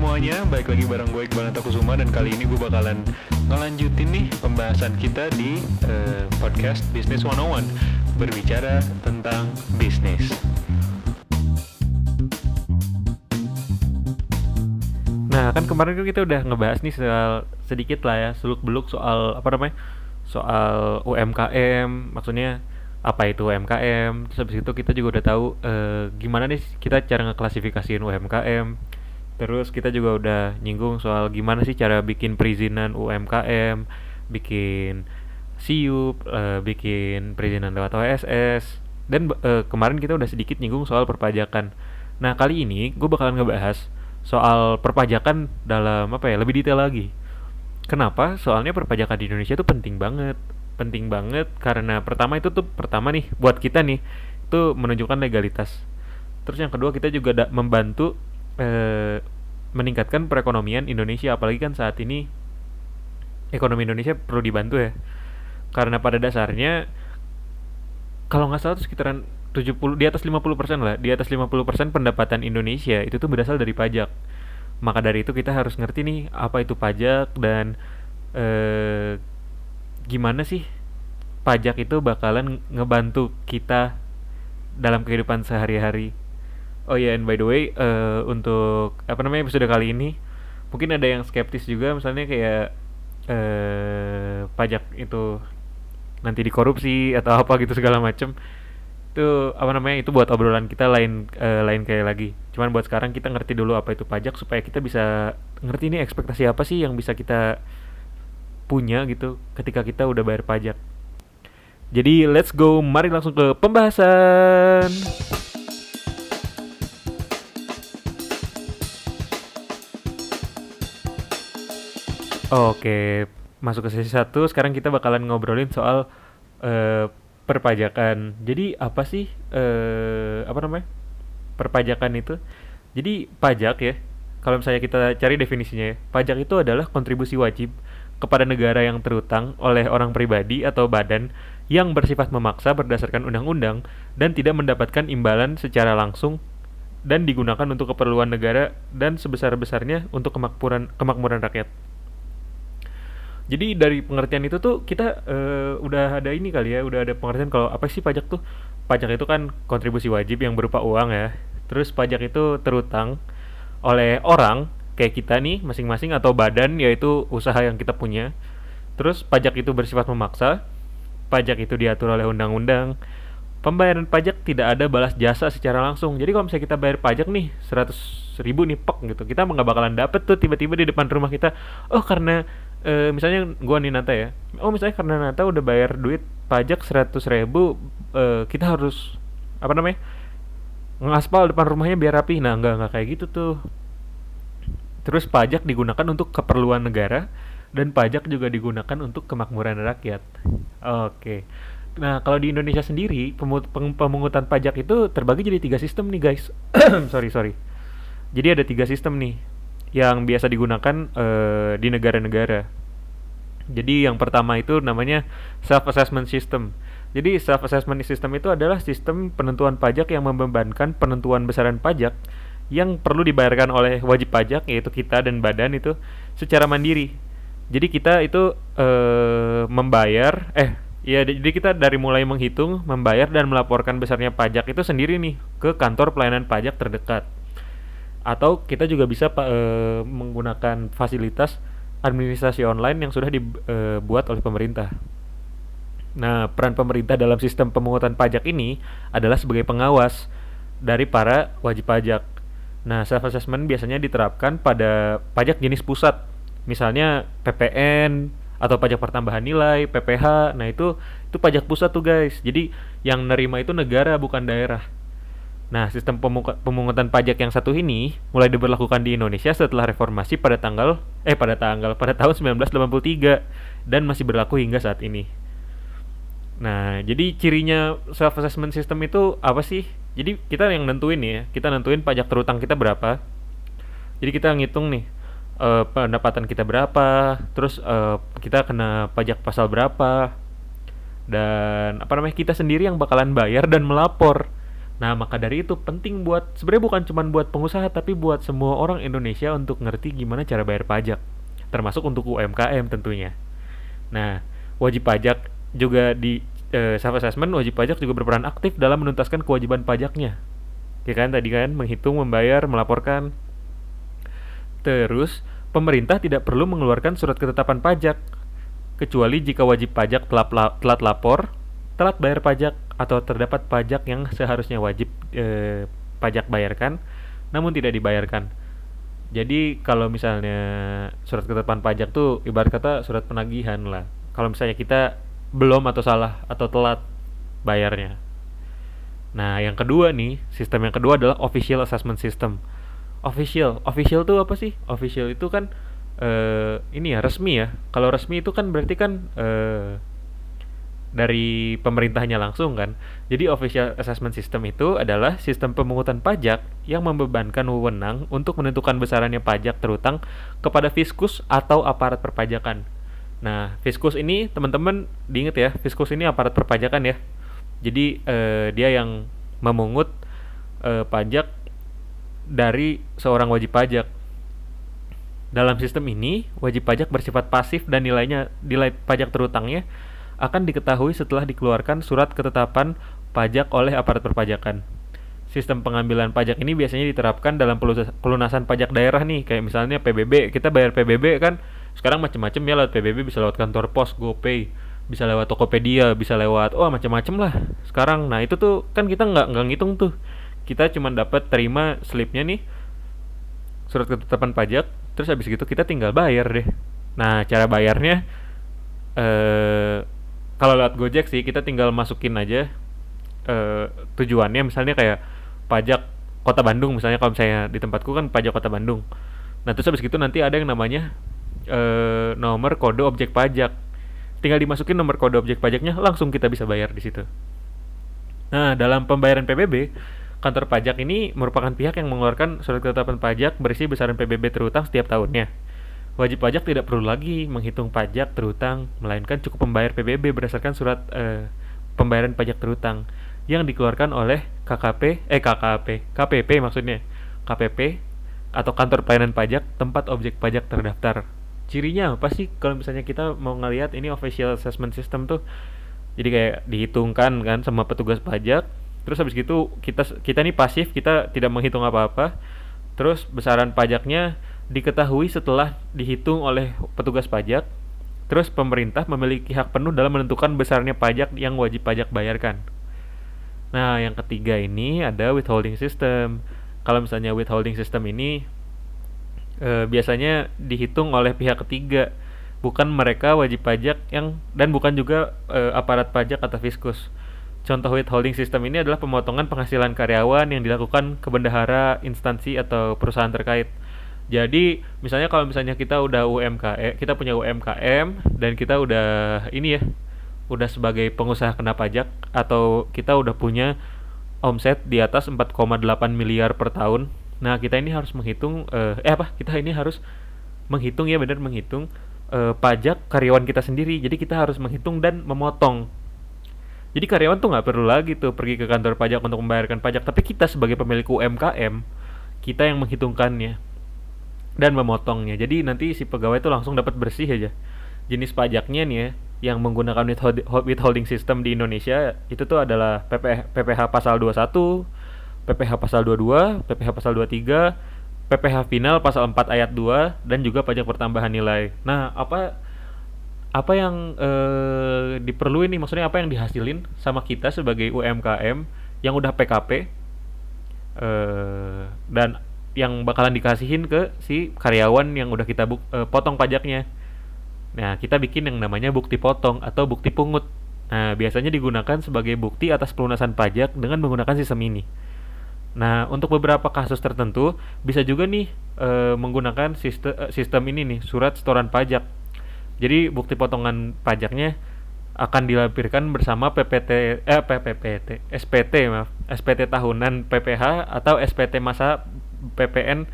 semuanya, balik lagi bareng gue Iqbal Kusuma dan kali ini gue bakalan ngelanjutin nih pembahasan kita di uh, podcast Business 101 berbicara tentang bisnis. Nah kan kemarin kan kita udah ngebahas nih soal sedikit lah ya seluk beluk soal apa namanya soal UMKM maksudnya apa itu UMKM terus habis itu kita juga udah tahu uh, gimana nih kita cara ngeklasifikasiin UMKM terus kita juga udah nyinggung soal gimana sih cara bikin perizinan UMKM bikin siup uh, bikin perizinan lewat OSS dan uh, kemarin kita udah sedikit nyinggung soal perpajakan. Nah kali ini gue bakalan ngebahas soal perpajakan dalam apa ya lebih detail lagi. Kenapa? Soalnya perpajakan di Indonesia itu penting banget. Penting banget karena pertama itu tuh pertama nih buat kita nih itu menunjukkan legalitas. Terus yang kedua kita juga membantu eh, meningkatkan perekonomian Indonesia apalagi kan saat ini ekonomi Indonesia perlu dibantu ya. Karena pada dasarnya kalau nggak salah itu sekitaran 70 di atas 50% lah, di atas 50% pendapatan Indonesia itu tuh berasal dari pajak. Maka dari itu kita harus ngerti nih apa itu pajak dan eh, gimana sih pajak itu bakalan ngebantu kita dalam kehidupan sehari-hari. Oh ya, yeah, and by the way, uh, untuk apa namanya episode kali ini, mungkin ada yang skeptis juga, misalnya kayak uh, pajak itu nanti dikorupsi atau apa gitu segala macem. Itu apa namanya itu buat obrolan kita lain uh, lain kayak lagi. Cuman buat sekarang kita ngerti dulu apa itu pajak supaya kita bisa ngerti ini ekspektasi apa sih yang bisa kita punya gitu ketika kita udah bayar pajak. Jadi let's go, mari langsung ke pembahasan. Oke, masuk ke sesi satu. Sekarang kita bakalan ngobrolin soal uh, perpajakan. Jadi apa sih uh, apa namanya perpajakan itu? Jadi pajak ya. Kalau misalnya kita cari definisinya ya, pajak itu adalah kontribusi wajib kepada negara yang terutang oleh orang pribadi atau badan yang bersifat memaksa berdasarkan undang-undang dan tidak mendapatkan imbalan secara langsung dan digunakan untuk keperluan negara dan sebesar-besarnya untuk kemakmuran kemakmuran rakyat. Jadi dari pengertian itu tuh kita uh, udah ada ini kali ya, udah ada pengertian kalau apa sih pajak tuh? Pajak itu kan kontribusi wajib yang berupa uang ya. Terus pajak itu terutang oleh orang kayak kita nih masing-masing atau badan yaitu usaha yang kita punya. Terus pajak itu bersifat memaksa. Pajak itu diatur oleh undang-undang. Pembayaran pajak tidak ada balas jasa secara langsung. Jadi kalau misalnya kita bayar pajak nih 100 ribu nih pek gitu, kita nggak bakalan dapet tuh tiba-tiba di depan rumah kita. Oh karena e, misalnya gua nih Nata ya. Oh misalnya karena Nata udah bayar duit pajak 100 ribu, e, kita harus apa namanya ngaspal depan rumahnya biar rapi. Nah nggak nggak kayak gitu tuh Terus pajak digunakan untuk keperluan negara dan pajak juga digunakan untuk kemakmuran rakyat. Oke. Nah, kalau di Indonesia sendiri, pemungutan pajak itu terbagi jadi tiga sistem nih, guys. sorry, sorry. Jadi ada tiga sistem nih yang biasa digunakan uh, di negara-negara. Jadi yang pertama itu namanya self-assessment system. Jadi self-assessment system itu adalah sistem penentuan pajak yang membebankan penentuan besaran pajak yang perlu dibayarkan oleh wajib pajak yaitu kita dan badan itu secara mandiri. Jadi kita itu eh, membayar eh ya jadi kita dari mulai menghitung, membayar dan melaporkan besarnya pajak itu sendiri nih ke kantor pelayanan pajak terdekat. Atau kita juga bisa eh, menggunakan fasilitas administrasi online yang sudah dibuat oleh pemerintah. Nah, peran pemerintah dalam sistem pemungutan pajak ini adalah sebagai pengawas dari para wajib pajak Nah, self assessment biasanya diterapkan pada pajak jenis pusat, misalnya PPN atau pajak pertambahan nilai, PPH. Nah, itu itu pajak pusat tuh, guys. Jadi yang nerima itu negara bukan daerah. Nah, sistem pemungutan pajak yang satu ini mulai diberlakukan di Indonesia setelah reformasi pada tanggal eh pada tanggal pada tahun 1983 dan masih berlaku hingga saat ini. Nah, jadi cirinya self assessment system itu apa sih? Jadi kita yang nentuin ya, kita nentuin pajak terutang kita berapa. Jadi kita ngitung nih uh, pendapatan kita berapa, terus uh, kita kena pajak pasal berapa, dan apa namanya kita sendiri yang bakalan bayar dan melapor Nah, maka dari itu penting buat sebenarnya bukan cuma buat pengusaha tapi buat semua orang Indonesia untuk ngerti gimana cara bayar pajak, termasuk untuk UMKM tentunya. Nah, wajib pajak juga di eh, self assessment wajib pajak juga berperan aktif dalam menuntaskan kewajiban pajaknya. Ya kan tadi kan menghitung, membayar, melaporkan. Terus, pemerintah tidak perlu mengeluarkan surat ketetapan pajak kecuali jika wajib pajak telat, telat lapor, telat bayar pajak atau terdapat pajak yang seharusnya wajib eh, pajak bayarkan namun tidak dibayarkan. Jadi kalau misalnya surat ketetapan pajak tuh ibarat kata surat penagihan lah. Kalau misalnya kita belum atau salah atau telat bayarnya. Nah, yang kedua nih, sistem yang kedua adalah official assessment system. Official, official tuh apa sih? Official itu kan uh, ini ya resmi ya. Kalau resmi itu kan berarti kan uh, dari pemerintahnya langsung kan. Jadi official assessment system itu adalah sistem pemungutan pajak yang membebankan wewenang untuk menentukan besarannya pajak terutang kepada fiskus atau aparat perpajakan. Nah, fiskus ini teman-teman diingat ya, fiskus ini aparat perpajakan ya. Jadi eh, dia yang memungut eh, pajak dari seorang wajib pajak. Dalam sistem ini, wajib pajak bersifat pasif dan nilainya nilai pajak terutangnya akan diketahui setelah dikeluarkan surat ketetapan pajak oleh aparat perpajakan. Sistem pengambilan pajak ini biasanya diterapkan dalam pelunasan pajak daerah nih, kayak misalnya PBB. Kita bayar PBB kan sekarang macam-macam ya lewat PBB bisa lewat kantor pos, GoPay, bisa lewat Tokopedia, bisa lewat oh macam-macam lah. Sekarang nah itu tuh kan kita nggak nggak ngitung tuh. Kita cuma dapat terima slipnya nih surat ketetapan pajak, terus habis gitu kita tinggal bayar deh. Nah, cara bayarnya eh kalau lewat Gojek sih kita tinggal masukin aja uh, tujuannya. Misalnya kayak pajak kota Bandung misalnya kalau misalnya di tempatku kan pajak kota Bandung. Nah terus habis itu nanti ada yang namanya uh, nomor kode objek pajak. Tinggal dimasukin nomor kode objek pajaknya langsung kita bisa bayar di situ. Nah dalam pembayaran PBB kantor pajak ini merupakan pihak yang mengeluarkan surat ketetapan pajak berisi besaran PBB terutang setiap tahunnya wajib pajak tidak perlu lagi menghitung pajak terutang, melainkan cukup membayar PBB berdasarkan surat eh, pembayaran pajak terutang yang dikeluarkan oleh KKP, eh KKP, KPP maksudnya, KPP atau kantor pelayanan pajak tempat objek pajak terdaftar. Cirinya apa sih kalau misalnya kita mau ngelihat ini official assessment system tuh jadi kayak dihitungkan kan sama petugas pajak terus habis gitu kita kita nih pasif kita tidak menghitung apa-apa terus besaran pajaknya diketahui setelah dihitung oleh petugas pajak, terus pemerintah memiliki hak penuh dalam menentukan besarnya pajak yang wajib pajak bayarkan. Nah, yang ketiga ini ada withholding system. Kalau misalnya withholding system ini e, biasanya dihitung oleh pihak ketiga, bukan mereka wajib pajak yang dan bukan juga e, aparat pajak atau fiskus. Contoh withholding system ini adalah pemotongan penghasilan karyawan yang dilakukan ke bendahara, instansi atau perusahaan terkait jadi misalnya kalau misalnya kita udah UMKM, kita punya UMKM dan kita udah ini ya, udah sebagai pengusaha kena pajak atau kita udah punya omset di atas 4,8 miliar per tahun. Nah, kita ini harus menghitung uh, eh apa? Kita ini harus menghitung ya benar menghitung uh, pajak karyawan kita sendiri. Jadi kita harus menghitung dan memotong. Jadi karyawan tuh nggak perlu lagi tuh pergi ke kantor pajak untuk membayarkan pajak, tapi kita sebagai pemilik UMKM kita yang menghitungkannya dan memotongnya. Jadi nanti si pegawai itu langsung dapat bersih aja. Jenis pajaknya nih ya, yang menggunakan withholding system di Indonesia itu tuh adalah PPH, PPH pasal 21, PPH pasal 22, PPH pasal 23, PPH final pasal 4 ayat 2 dan juga pajak pertambahan nilai. Nah, apa apa yang eh, diperluin nih maksudnya apa yang dihasilin sama kita sebagai UMKM yang udah PKP eh, dan yang bakalan dikasihin ke si karyawan yang udah kita buk, uh, potong pajaknya. Nah, kita bikin yang namanya bukti potong atau bukti pungut. Nah, biasanya digunakan sebagai bukti atas pelunasan pajak dengan menggunakan sistem ini. Nah, untuk beberapa kasus tertentu bisa juga nih e, menggunakan sistem sistem ini nih, surat setoran pajak. Jadi bukti potongan pajaknya akan dilampirkan bersama PPT eh PPPT SPT maaf SPT tahunan PPH atau SPT masa PPN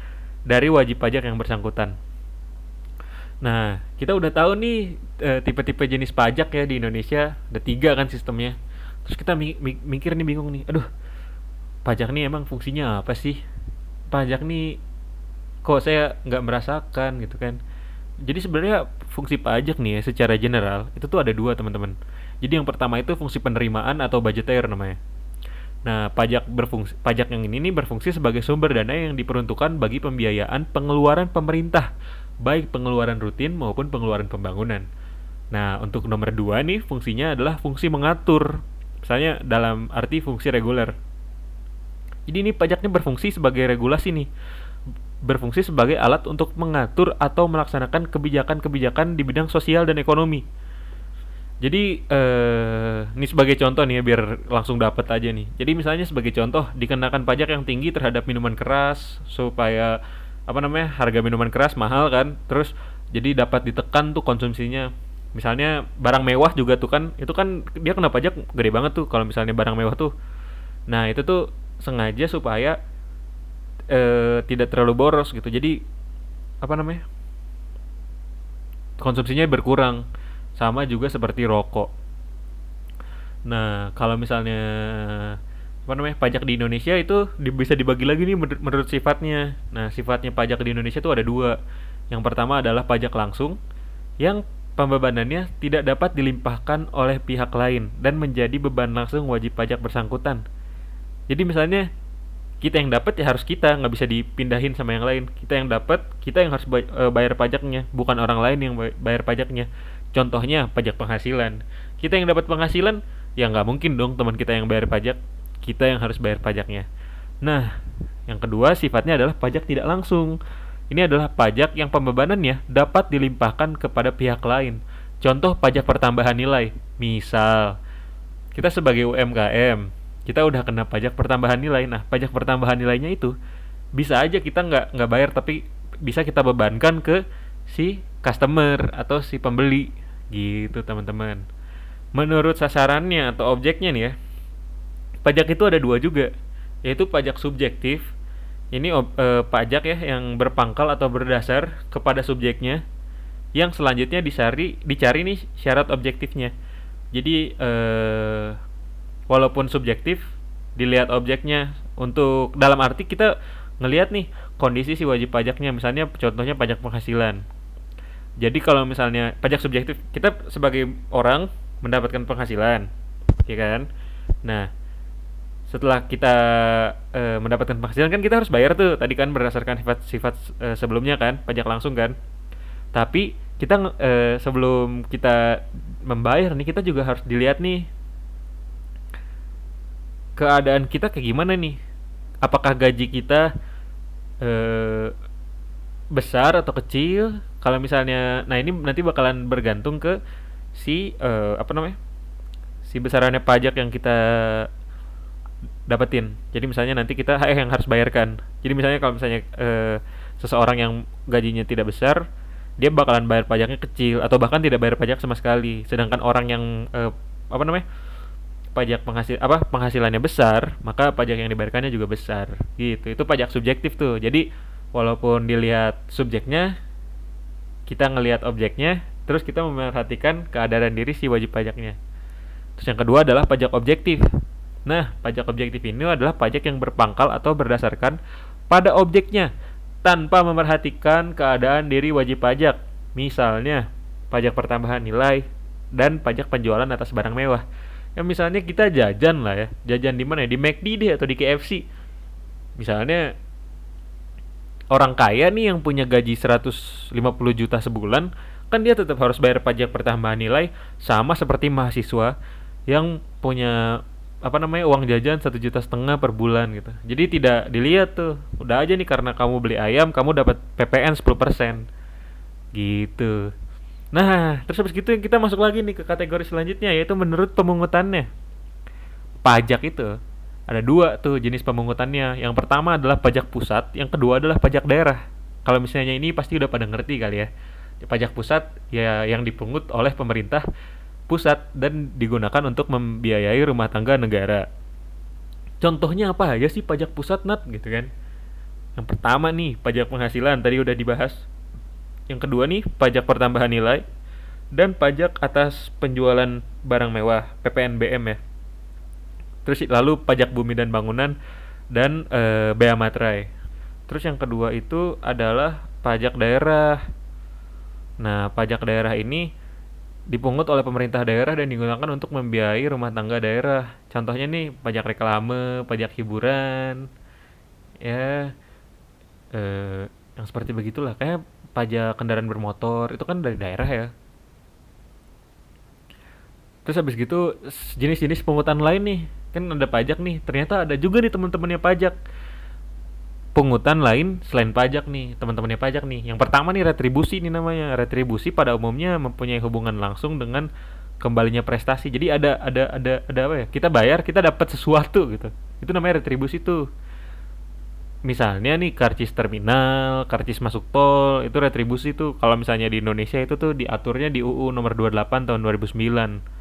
dari wajib pajak yang bersangkutan. Nah, kita udah tahu nih eh, tipe-tipe jenis pajak ya di Indonesia. Ada tiga kan sistemnya. Terus kita mi mi mikir nih bingung nih, aduh pajak nih emang fungsinya apa sih? Pajak nih kok saya nggak merasakan gitu kan. Jadi sebenarnya fungsi pajak nih ya secara general itu tuh ada dua teman-teman. Jadi yang pertama itu fungsi penerimaan atau budgeter namanya Nah, pajak berfungsi pajak yang ini berfungsi sebagai sumber dana yang diperuntukkan bagi pembiayaan pengeluaran pemerintah, baik pengeluaran rutin maupun pengeluaran pembangunan. Nah, untuk nomor dua nih fungsinya adalah fungsi mengatur, misalnya dalam arti fungsi reguler. Jadi ini pajaknya berfungsi sebagai regulasi nih, berfungsi sebagai alat untuk mengatur atau melaksanakan kebijakan-kebijakan di bidang sosial dan ekonomi. Jadi eh ini sebagai contoh nih ya biar langsung dapat aja nih. Jadi misalnya sebagai contoh dikenakan pajak yang tinggi terhadap minuman keras supaya apa namanya harga minuman keras mahal kan. Terus jadi dapat ditekan tuh konsumsinya. Misalnya barang mewah juga tuh kan itu kan dia kena pajak gede banget tuh kalau misalnya barang mewah tuh. Nah itu tuh sengaja supaya eh tidak terlalu boros gitu. Jadi apa namanya konsumsinya berkurang sama juga seperti rokok. Nah, kalau misalnya apa namanya pajak di Indonesia itu di, bisa dibagi lagi nih menur menurut sifatnya. Nah, sifatnya pajak di Indonesia itu ada dua. Yang pertama adalah pajak langsung yang pembebanannya tidak dapat dilimpahkan oleh pihak lain dan menjadi beban langsung wajib pajak bersangkutan. Jadi misalnya kita yang dapat ya harus kita nggak bisa dipindahin sama yang lain kita yang dapat kita yang harus eh, bayar pajaknya bukan orang lain yang bayar pajaknya Contohnya pajak penghasilan. Kita yang dapat penghasilan, ya nggak mungkin dong teman kita yang bayar pajak. Kita yang harus bayar pajaknya. Nah, yang kedua sifatnya adalah pajak tidak langsung. Ini adalah pajak yang pembebanannya dapat dilimpahkan kepada pihak lain. Contoh pajak pertambahan nilai. Misal, kita sebagai UMKM, kita udah kena pajak pertambahan nilai. Nah, pajak pertambahan nilainya itu bisa aja kita nggak nggak bayar tapi bisa kita bebankan ke si customer atau si pembeli Gitu teman-teman. Menurut sasarannya atau objeknya nih ya, pajak itu ada dua juga, yaitu pajak subjektif. Ini eh, pajak ya yang berpangkal atau berdasar kepada subjeknya, yang selanjutnya dicari dicari nih syarat objektifnya. Jadi eh, walaupun subjektif, dilihat objeknya untuk dalam arti kita ngelihat nih kondisi si wajib pajaknya, misalnya contohnya pajak penghasilan jadi kalau misalnya pajak subjektif, kita sebagai orang mendapatkan penghasilan, ya kan? Nah, setelah kita e, mendapatkan penghasilan kan kita harus bayar tuh tadi kan berdasarkan sifat-sifat e, sebelumnya kan pajak langsung kan. Tapi kita e, sebelum kita membayar nih kita juga harus dilihat nih keadaan kita kayak gimana nih. Apakah gaji kita e, besar atau kecil kalau misalnya nah ini nanti bakalan bergantung ke si uh, apa namanya si besarannya pajak yang kita dapetin. Jadi misalnya nanti kita eh yang harus bayarkan. Jadi misalnya kalau misalnya uh, seseorang yang gajinya tidak besar dia bakalan bayar pajaknya kecil atau bahkan tidak bayar pajak sama sekali. Sedangkan orang yang uh, apa namanya pajak penghasil apa penghasilannya besar maka pajak yang dibayarkannya juga besar. Gitu. Itu pajak subjektif tuh. Jadi walaupun dilihat subjeknya kita ngelihat objeknya terus kita memperhatikan keadaan diri si wajib pajaknya. Terus yang kedua adalah pajak objektif. Nah pajak objektif ini adalah pajak yang berpangkal atau berdasarkan pada objeknya tanpa memperhatikan keadaan diri wajib pajak. Misalnya pajak pertambahan nilai dan pajak penjualan atas barang mewah. Yang misalnya kita jajan lah ya. Jajan di mana ya? Di McD deh atau di KFC misalnya orang kaya nih yang punya gaji 150 juta sebulan kan dia tetap harus bayar pajak pertambahan nilai sama seperti mahasiswa yang punya apa namanya uang jajan satu juta setengah per bulan gitu. Jadi tidak dilihat tuh udah aja nih karena kamu beli ayam kamu dapat PPN 10% gitu. Nah terus habis gitu kita masuk lagi nih ke kategori selanjutnya yaitu menurut pemungutannya. Pajak itu ada dua tuh jenis pemungutannya. Yang pertama adalah pajak pusat, yang kedua adalah pajak daerah. Kalau misalnya ini pasti udah pada ngerti kali ya. Pajak pusat ya yang dipungut oleh pemerintah pusat dan digunakan untuk membiayai rumah tangga negara. Contohnya apa aja sih pajak pusat nat gitu kan? Yang pertama nih pajak penghasilan tadi udah dibahas. Yang kedua nih pajak pertambahan nilai dan pajak atas penjualan barang mewah PPNBM ya terus lalu pajak bumi dan bangunan dan eh, bea materai. Terus yang kedua itu adalah pajak daerah. Nah, pajak daerah ini dipungut oleh pemerintah daerah dan digunakan untuk membiayai rumah tangga daerah. Contohnya nih, pajak reklame, pajak hiburan, ya eh, yang seperti begitulah. Kayak pajak kendaraan bermotor itu kan dari daerah ya. Terus habis gitu jenis-jenis pungutan lain nih, kan ada pajak nih. Ternyata ada juga nih teman-temannya pajak. Pungutan lain selain pajak nih teman-temannya pajak nih. Yang pertama nih retribusi nih namanya. Retribusi pada umumnya mempunyai hubungan langsung dengan kembalinya prestasi. Jadi ada ada ada ada apa ya? Kita bayar kita dapat sesuatu gitu. Itu namanya retribusi tuh. Misalnya nih karcis terminal karcis masuk tol itu retribusi tuh. Kalau misalnya di Indonesia itu tuh diaturnya di UU nomor 28 tahun 2009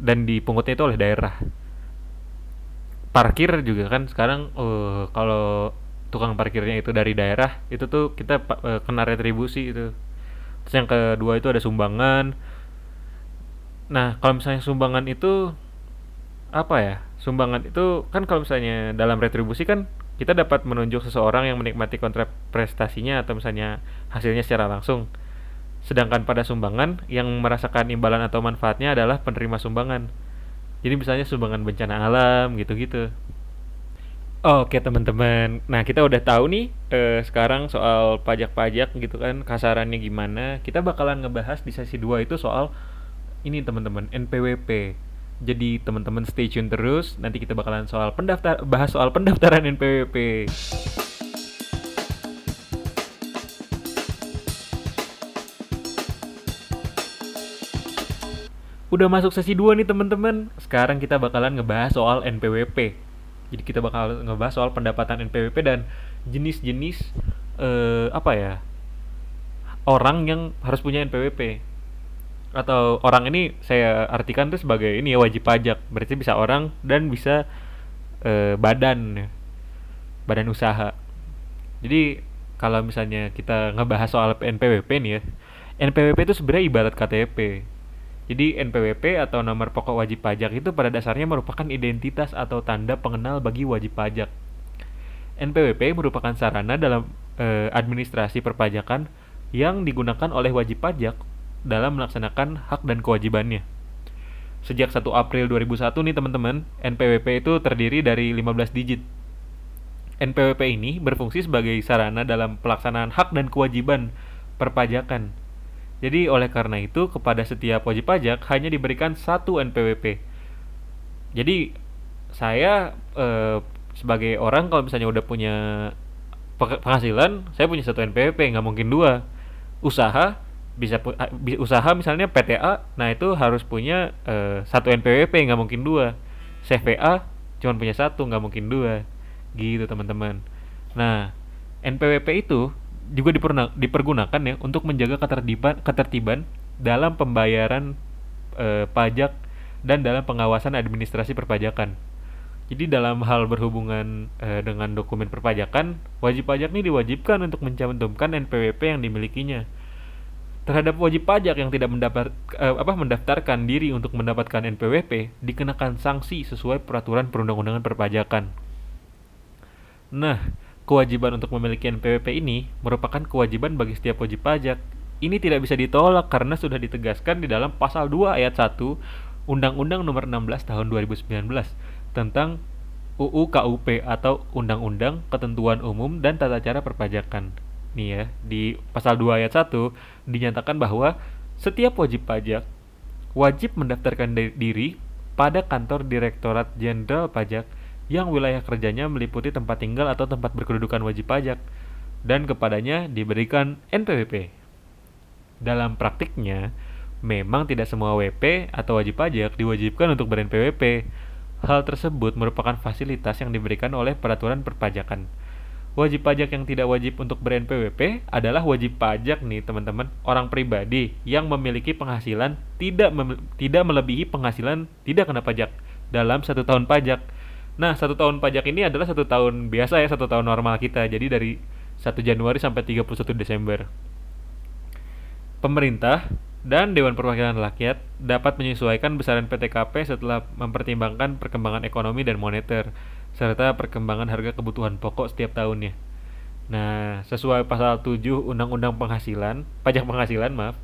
dan dipungutnya itu oleh daerah parkir juga kan sekarang uh, kalau tukang parkirnya itu dari daerah itu tuh kita uh, kena retribusi itu. Terus yang kedua itu ada sumbangan. Nah kalau misalnya sumbangan itu apa ya sumbangan itu kan kalau misalnya dalam retribusi kan kita dapat menunjuk seseorang yang menikmati kontrak prestasinya atau misalnya hasilnya secara langsung. Sedangkan pada sumbangan yang merasakan imbalan atau manfaatnya adalah penerima sumbangan jadi misalnya sumbangan bencana alam gitu-gitu Oke teman-teman, nah kita udah tahu nih eh, sekarang soal pajak-pajak gitu kan kasarannya gimana. Kita bakalan ngebahas di sesi 2 itu soal ini teman-teman NPWP. Jadi teman-teman stay tune terus. Nanti kita bakalan soal pendaftar bahas soal pendaftaran NPWP. Udah masuk sesi 2 nih teman-teman. Sekarang kita bakalan ngebahas soal NPWP. Jadi kita bakal ngebahas soal pendapatan NPWP dan jenis-jenis eh, apa ya? Orang yang harus punya NPWP. Atau orang ini saya artikan tuh sebagai ini ya wajib pajak. Berarti bisa orang dan bisa eh, badan. Badan usaha. Jadi kalau misalnya kita ngebahas soal NPWP nih ya. NPWP itu sebenarnya ibarat KTP jadi NPWP atau nomor pokok wajib pajak itu pada dasarnya merupakan identitas atau tanda pengenal bagi wajib pajak. NPWP merupakan sarana dalam e, administrasi perpajakan yang digunakan oleh wajib pajak dalam melaksanakan hak dan kewajibannya. Sejak 1 April 2001 nih teman-teman, NPWP itu terdiri dari 15 digit. NPWP ini berfungsi sebagai sarana dalam pelaksanaan hak dan kewajiban perpajakan jadi oleh karena itu kepada setiap wajib pajak hanya diberikan satu NPWP. Jadi saya e, sebagai orang kalau misalnya udah punya penghasilan, saya punya satu NPWP, nggak mungkin dua. Usaha bisa usaha misalnya PTA, nah itu harus punya e, satu NPWP, nggak mungkin dua. CVA cuma punya satu, nggak mungkin dua. Gitu teman-teman. Nah NPWP itu juga dipergunakan ya untuk menjaga ketertiban ketertiban dalam pembayaran e, pajak dan dalam pengawasan administrasi perpajakan. Jadi dalam hal berhubungan e, dengan dokumen perpajakan, wajib pajak ini diwajibkan untuk mencantumkan NPWP yang dimilikinya. Terhadap wajib pajak yang tidak mendapat e, apa mendaftarkan diri untuk mendapatkan NPWP dikenakan sanksi sesuai peraturan perundang-undangan perpajakan. Nah, Kewajiban untuk memiliki NPWP ini merupakan kewajiban bagi setiap wajib pajak. Ini tidak bisa ditolak karena sudah ditegaskan di dalam pasal 2 ayat 1 Undang-Undang Nomor 16 Tahun 2019 tentang UU KUP atau Undang-Undang Ketentuan Umum dan Tata Cara Perpajakan. Nih ya, di pasal 2 ayat 1 dinyatakan bahwa setiap wajib pajak wajib mendaftarkan diri pada kantor Direktorat Jenderal Pajak yang wilayah kerjanya meliputi tempat tinggal atau tempat berkedudukan wajib pajak dan kepadanya diberikan NPWP. Dalam praktiknya, memang tidak semua WP atau wajib pajak diwajibkan untuk ber-NPWP. Hal tersebut merupakan fasilitas yang diberikan oleh peraturan perpajakan. Wajib pajak yang tidak wajib untuk ber-NPWP adalah wajib pajak nih teman-teman orang pribadi yang memiliki penghasilan tidak mem tidak melebihi penghasilan tidak kena pajak dalam satu tahun pajak Nah, satu tahun pajak ini adalah satu tahun biasa ya, satu tahun normal kita. Jadi dari 1 Januari sampai 31 Desember. Pemerintah dan Dewan Perwakilan Rakyat dapat menyesuaikan besaran PTKP setelah mempertimbangkan perkembangan ekonomi dan moneter, serta perkembangan harga kebutuhan pokok setiap tahunnya. Nah, sesuai pasal 7 Undang-Undang Penghasilan, Pajak Penghasilan, maaf,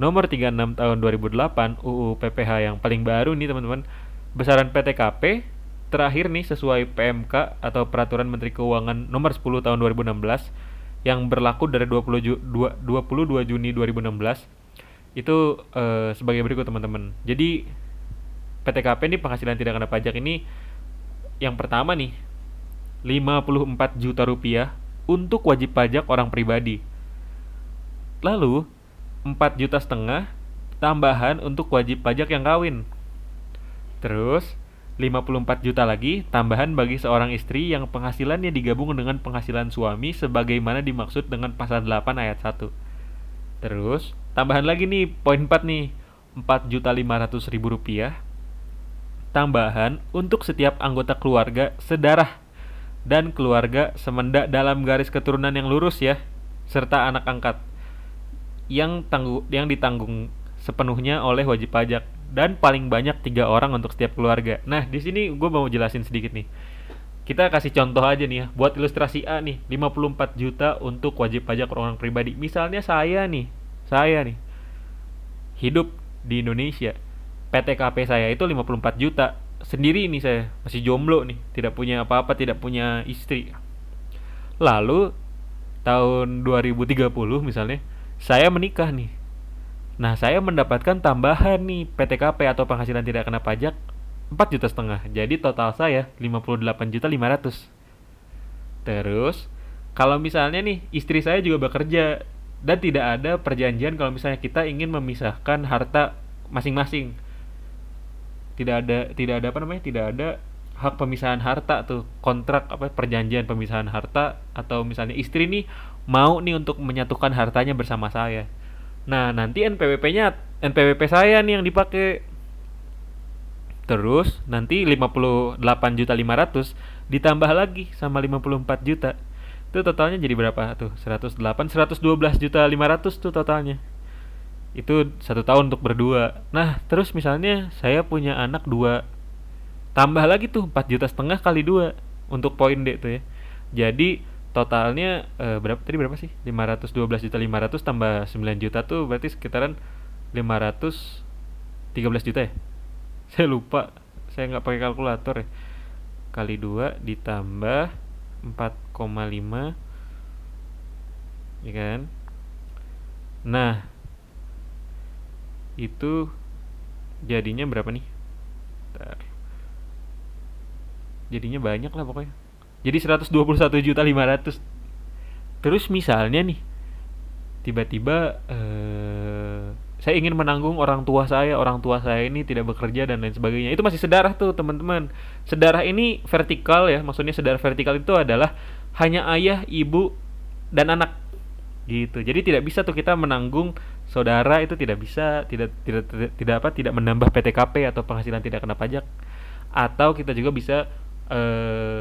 nomor 36 tahun 2008 UU PPH yang paling baru nih teman-teman, besaran PTKP terakhir nih sesuai PMK atau Peraturan Menteri Keuangan nomor 10 tahun 2016 yang berlaku dari 20 Ju 22 Juni 2016 itu uh, sebagai berikut teman-teman. Jadi PTKP ini penghasilan tidak kena pajak ini yang pertama nih 54 juta rupiah untuk wajib pajak orang pribadi. Lalu 4 juta setengah tambahan untuk wajib pajak yang kawin. Terus 54 juta lagi tambahan bagi seorang istri yang penghasilannya digabung dengan penghasilan suami sebagaimana dimaksud dengan pasal 8 ayat 1. Terus tambahan lagi nih poin 4 nih 4 juta 500 ribu rupiah tambahan untuk setiap anggota keluarga sedarah dan keluarga semendak dalam garis keturunan yang lurus ya, serta anak angkat yang tangguh yang ditanggung sepenuhnya oleh wajib pajak dan paling banyak tiga orang untuk setiap keluarga. Nah di sini gue mau jelasin sedikit nih. Kita kasih contoh aja nih ya, buat ilustrasi A nih, 54 juta untuk wajib pajak orang pribadi. Misalnya saya nih, saya nih, hidup di Indonesia, PTKP saya itu 54 juta sendiri ini saya masih jomblo nih tidak punya apa-apa tidak punya istri lalu tahun 2030 misalnya saya menikah nih nah saya mendapatkan tambahan nih PTKP atau penghasilan tidak kena pajak 4 juta setengah. Jadi total saya 58 juta 500 terus kalau misalnya nih istri saya juga bekerja dan tidak ada perjanjian kalau misalnya kita ingin memisahkan harta masing-masing. Tidak ada tidak ada apa namanya tidak ada hak pemisahan harta tuh kontrak apa perjanjian pemisahan harta atau misalnya istri nih mau nih untuk menyatukan hartanya bersama saya nah nanti NPWP-nya NPWP saya nih yang dipakai terus nanti 58 juta 500 ditambah lagi sama 54 juta. Itu totalnya jadi berapa tuh? 108 112 juta 500 tuh totalnya. Itu satu tahun untuk berdua. Nah terus misalnya saya punya anak dua tambah lagi tuh 4 juta setengah kali dua untuk poin D tuh ya. Jadi totalnya e, berapa tadi berapa sih? 512 juta 500 tambah 9 juta tuh berarti sekitaran 513 juta ya? Saya lupa saya nggak pakai kalkulator ya. Kali dua ditambah 4,5 ya kan? Nah itu jadinya berapa nih? Bentar. jadinya banyak lah pokoknya jadi 121 juta 500 terus misalnya nih tiba-tiba uh, saya ingin menanggung orang tua saya, orang tua saya ini tidak bekerja dan lain sebagainya. Itu masih sedarah tuh, teman-teman. Sedarah ini vertikal ya, maksudnya sedarah vertikal itu adalah hanya ayah, ibu, dan anak gitu jadi tidak bisa tuh kita menanggung saudara itu tidak bisa tidak tidak tidak, tidak apa tidak menambah PTKP atau penghasilan tidak kena pajak atau kita juga bisa e,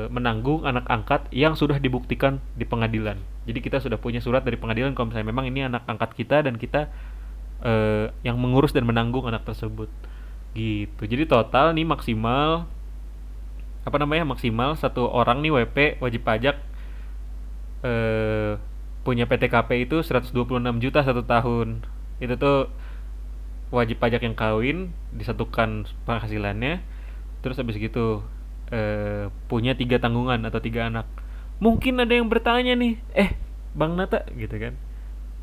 menanggung anak angkat yang sudah dibuktikan di pengadilan. Jadi kita sudah punya surat dari pengadilan kalau misalnya memang ini anak angkat kita dan kita e, yang mengurus dan menanggung anak tersebut. Gitu. Jadi total nih maksimal apa namanya maksimal satu orang nih WP wajib pajak eh punya PTKP itu 126 juta satu tahun. Itu tuh wajib pajak yang kawin disatukan penghasilannya terus habis gitu eh, punya tiga tanggungan atau tiga anak. Mungkin ada yang bertanya nih eh bang Nata gitu kan.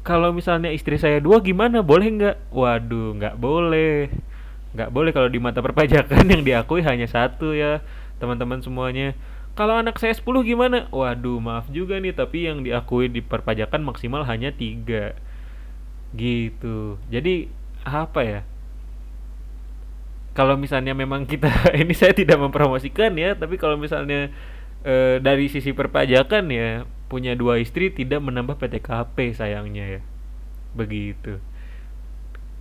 Kalau misalnya istri saya dua gimana? Boleh nggak? Waduh nggak boleh. Nggak boleh kalau di mata perpajakan yang diakui hanya satu ya teman-teman semuanya. Kalau anak saya 10 gimana? Waduh, maaf juga nih, tapi yang diakui di perpajakan maksimal hanya tiga. Gitu. Jadi apa ya? Kalau misalnya memang kita ini saya tidak mempromosikan ya, tapi kalau misalnya e, dari sisi perpajakan ya punya dua istri tidak menambah PTKP sayangnya ya. Begitu.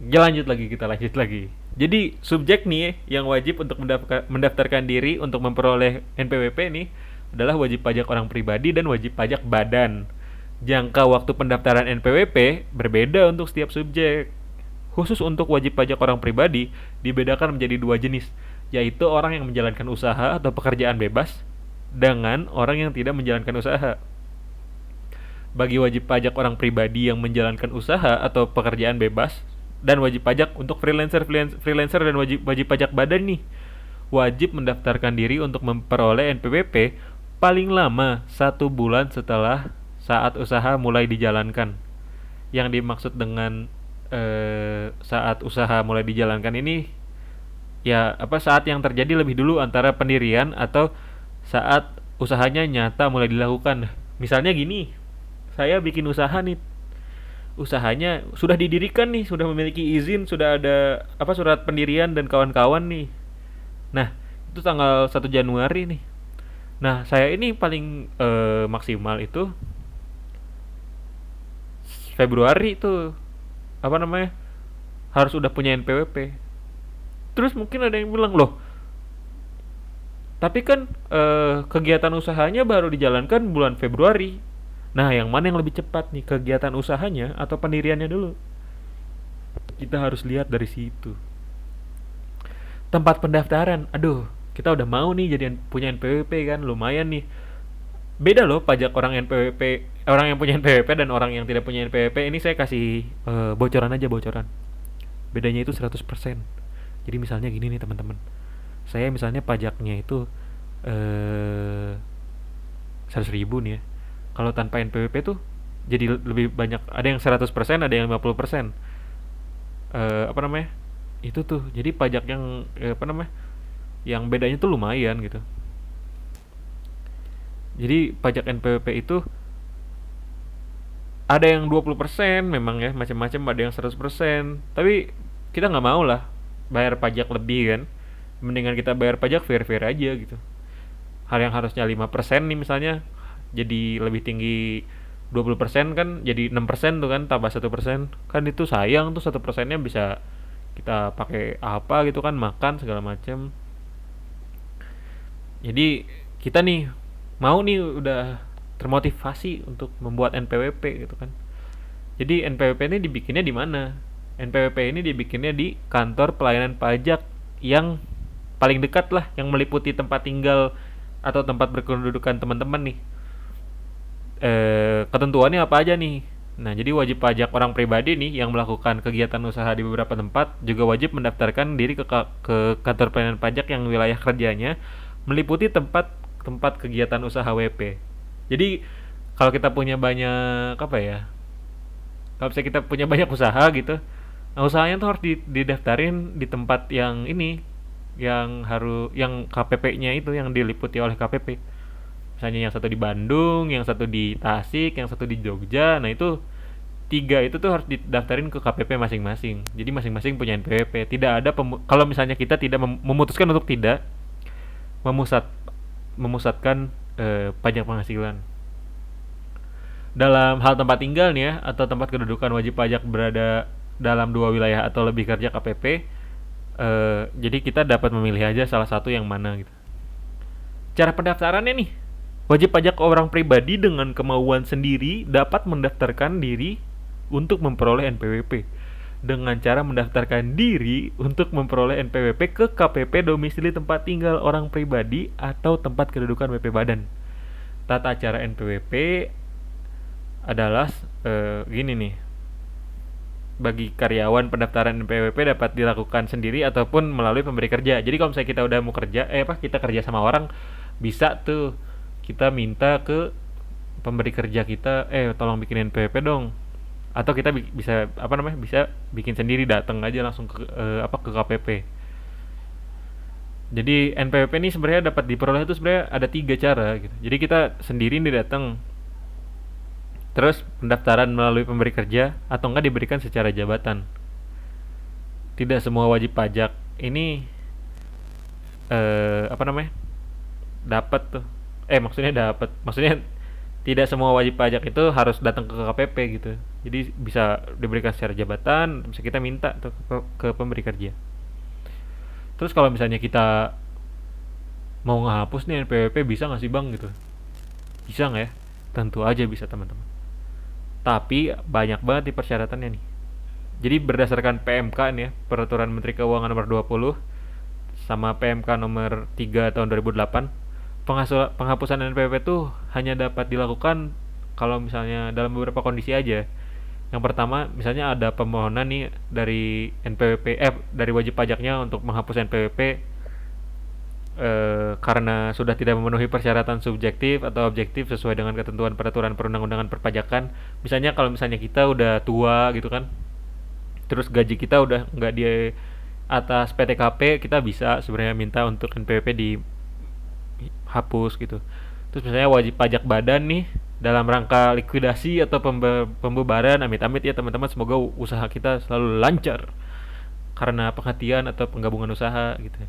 Ya lanjut lagi kita lanjut lagi. Jadi subjek nih yang wajib untuk mendaftarkan diri untuk memperoleh NPWP nih adalah wajib pajak orang pribadi dan wajib pajak badan. Jangka waktu pendaftaran NPWP berbeda untuk setiap subjek. Khusus untuk wajib pajak orang pribadi dibedakan menjadi dua jenis, yaitu orang yang menjalankan usaha atau pekerjaan bebas dengan orang yang tidak menjalankan usaha. Bagi wajib pajak orang pribadi yang menjalankan usaha atau pekerjaan bebas dan wajib pajak untuk freelancer freelancer dan wajib wajib pajak badan nih wajib mendaftarkan diri untuk memperoleh NPWP paling lama satu bulan setelah saat usaha mulai dijalankan. Yang dimaksud dengan eh, saat usaha mulai dijalankan ini ya apa saat yang terjadi lebih dulu antara pendirian atau saat usahanya nyata mulai dilakukan. Misalnya gini, saya bikin usaha nih usahanya sudah didirikan nih, sudah memiliki izin, sudah ada apa surat pendirian dan kawan-kawan nih. Nah, itu tanggal 1 Januari nih. Nah, saya ini paling uh, maksimal itu Februari itu apa namanya? Harus udah punya NPWP. Terus mungkin ada yang bilang, "Loh, tapi kan uh, kegiatan usahanya baru dijalankan bulan Februari." Nah, yang mana yang lebih cepat nih, kegiatan usahanya atau pendiriannya dulu? Kita harus lihat dari situ. Tempat pendaftaran, aduh, kita udah mau nih jadi punya NPWP kan, lumayan nih. Beda loh pajak orang NPWP, orang yang punya NPWP dan orang yang tidak punya NPWP. Ini saya kasih uh, bocoran aja bocoran. Bedanya itu 100%. Jadi misalnya gini nih teman-teman. Saya misalnya pajaknya itu eh uh, 100 ribu nih ya kalau tanpa NPWP tuh jadi lebih banyak ada yang 100% ada yang 50% uh, eh, apa namanya itu tuh jadi pajak yang eh, apa namanya yang bedanya tuh lumayan gitu jadi pajak NPWP itu ada yang 20% memang ya macam-macam ada yang 100% tapi kita nggak mau lah bayar pajak lebih kan. Mendingan kita bayar pajak fair-fair aja gitu. Hal yang harusnya 5% nih misalnya jadi lebih tinggi 20% kan jadi 6% tuh kan tambah satu persen. Kan itu sayang tuh satu persennya bisa kita pakai apa gitu kan makan segala macam. Jadi kita nih mau nih udah termotivasi untuk membuat NPWP gitu kan. Jadi NPWP ini dibikinnya di mana? NPWP ini dibikinnya di kantor pelayanan pajak yang paling dekat lah yang meliputi tempat tinggal atau tempat berkedudukan teman-teman nih. Eh, ketentuannya apa aja nih? Nah jadi wajib pajak orang pribadi nih yang melakukan kegiatan usaha di beberapa tempat juga wajib mendaftarkan diri ke, ke kantor pelayanan pajak yang wilayah kerjanya meliputi tempat tempat kegiatan usaha WP jadi kalau kita punya banyak apa ya kalau misalnya kita punya banyak usaha gitu nah usahanya tuh harus didaftarin di tempat yang ini yang harus yang KPP-nya itu yang diliputi oleh KPP misalnya yang satu di Bandung yang satu di Tasik yang satu di Jogja nah itu tiga itu tuh harus didaftarin ke KPP masing-masing. Jadi masing-masing punya NPWP tidak ada kalau misalnya kita tidak mem memutuskan untuk tidak memusat memusatkan eh, pajak penghasilan. Dalam hal tempat tinggal nih ya atau tempat kedudukan wajib pajak berada dalam dua wilayah atau lebih kerja KPP eh, jadi kita dapat memilih aja salah satu yang mana gitu. Cara pendaftarannya nih Wajib pajak orang pribadi dengan kemauan sendiri dapat mendaftarkan diri untuk memperoleh NPWP dengan cara mendaftarkan diri untuk memperoleh NPWP ke KPP domisili tempat tinggal orang pribadi atau tempat kedudukan WP badan. Tata cara NPWP adalah e, gini nih. Bagi karyawan pendaftaran NPWP dapat dilakukan sendiri ataupun melalui pemberi kerja. Jadi kalau misalnya kita udah mau kerja, eh apa kita kerja sama orang bisa tuh kita minta ke pemberi kerja kita eh tolong bikin NPWP dong atau kita bi bisa apa namanya bisa bikin sendiri datang aja langsung ke eh, apa ke KPP jadi NPWP ini sebenarnya dapat diperoleh itu sebenarnya ada tiga cara gitu. Jadi kita sendiri nih datang terus pendaftaran melalui pemberi kerja atau enggak diberikan secara jabatan. Tidak semua wajib pajak. Ini eh, apa namanya dapat tuh. Eh maksudnya dapat. Maksudnya tidak semua wajib pajak itu harus datang ke KPP gitu. Jadi bisa diberikan secara jabatan bisa kita minta ke, ke pemberi kerja. Terus kalau misalnya kita mau ngehapus nih NPWP bisa nggak sih bang gitu? Bisa nggak ya? Tentu aja bisa teman-teman. Tapi banyak banget di persyaratannya nih. Jadi berdasarkan PMK nih ya peraturan Menteri Keuangan nomor 20 sama PMK nomor 3 tahun 2008 penghapusan NPWP itu hanya dapat dilakukan kalau misalnya dalam beberapa kondisi aja. Yang pertama, misalnya ada permohonan nih dari NPWP eh dari wajib pajaknya untuk menghapus NPWP eh, karena sudah tidak memenuhi persyaratan subjektif atau objektif sesuai dengan ketentuan peraturan perundang-undangan perpajakan. Misalnya kalau misalnya kita udah tua gitu kan, terus gaji kita udah nggak di atas PTKP, kita bisa sebenarnya minta untuk NPWP dihapus gitu. Terus misalnya wajib pajak badan nih dalam rangka likuidasi atau pembe pembubaran amit-amit ya teman-teman semoga usaha kita selalu lancar. Karena penghatian atau penggabungan usaha gitu.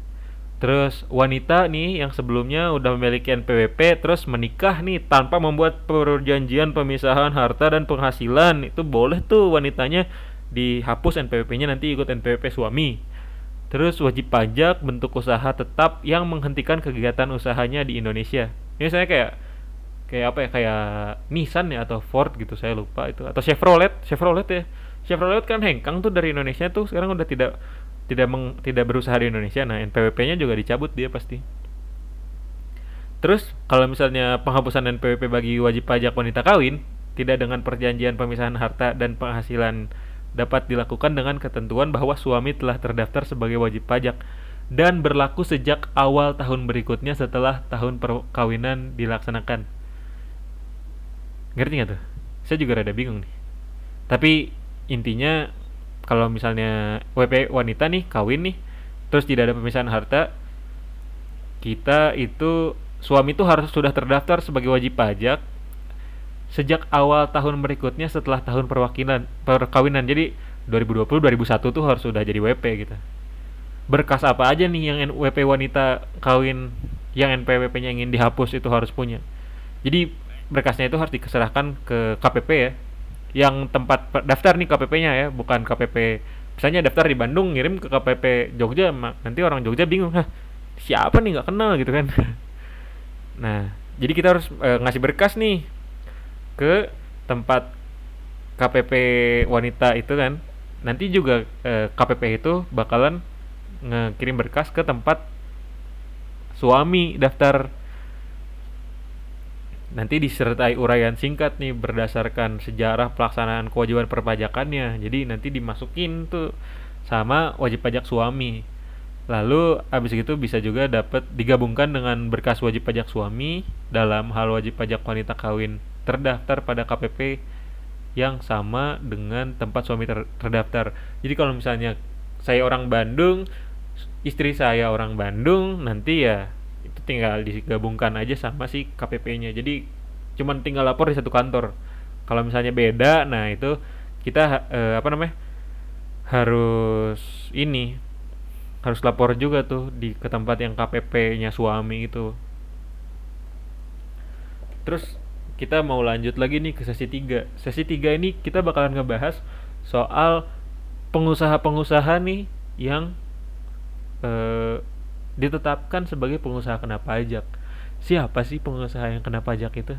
Terus wanita nih yang sebelumnya udah memiliki NPWP terus menikah nih tanpa membuat perjanjian pemisahan harta dan penghasilan itu boleh tuh wanitanya dihapus NPWP-nya nanti ikut NPWP suami terus wajib pajak bentuk usaha tetap yang menghentikan kegiatan usahanya di Indonesia. Ini saya kayak kayak apa ya kayak Nissan ya atau Ford gitu saya lupa itu. Atau Chevrolet Chevrolet ya. Chevrolet kan hengkang tuh dari Indonesia tuh sekarang udah tidak tidak meng, tidak berusaha di Indonesia. Nah NPWP-nya juga dicabut dia pasti. Terus kalau misalnya penghapusan NPWP bagi wajib pajak wanita kawin tidak dengan perjanjian pemisahan harta dan penghasilan dapat dilakukan dengan ketentuan bahwa suami telah terdaftar sebagai wajib pajak dan berlaku sejak awal tahun berikutnya setelah tahun perkawinan dilaksanakan. Ngerti nggak tuh? Saya juga rada bingung nih. Tapi intinya kalau misalnya WP wanita nih kawin nih terus tidak ada pemisahan harta kita itu suami itu harus sudah terdaftar sebagai wajib pajak sejak awal tahun berikutnya setelah tahun perwakilan perkawinan. Jadi 2020 2001 tuh harus sudah jadi WP gitu. Berkas apa aja nih yang WP wanita kawin yang NPWP-nya ingin dihapus itu harus punya? Jadi berkasnya itu harus diserahkan ke KPP ya. Yang tempat daftar nih KPP-nya ya bukan KPP misalnya daftar di Bandung ngirim ke KPP Jogja nanti orang Jogja bingung Hah, siapa nih nggak kenal? gitu kan. Nah jadi kita harus e, ngasih berkas nih ke tempat KPP wanita itu kan nanti juga e, KPP itu bakalan ngirim berkas ke tempat suami daftar nanti disertai uraian singkat nih berdasarkan sejarah pelaksanaan kewajiban perpajakannya. Jadi nanti dimasukin tuh sama wajib pajak suami. Lalu habis itu bisa juga dapat digabungkan dengan berkas wajib pajak suami dalam hal wajib pajak wanita kawin terdaftar pada KPP yang sama dengan tempat suami ter terdaftar. Jadi kalau misalnya saya orang Bandung, istri saya orang Bandung, nanti ya itu tinggal digabungkan aja sama si KPP-nya jadi cuman tinggal lapor di satu kantor. Kalau misalnya beda nah itu kita eh, apa namanya harus ini harus lapor juga tuh di ke tempat yang KPP-nya suami itu. Terus kita mau lanjut lagi nih ke sesi 3 sesi 3 ini kita bakalan ngebahas soal pengusaha-pengusaha nih yang eh, ditetapkan sebagai pengusaha kena pajak. Siapa sih pengusaha yang kena pajak itu?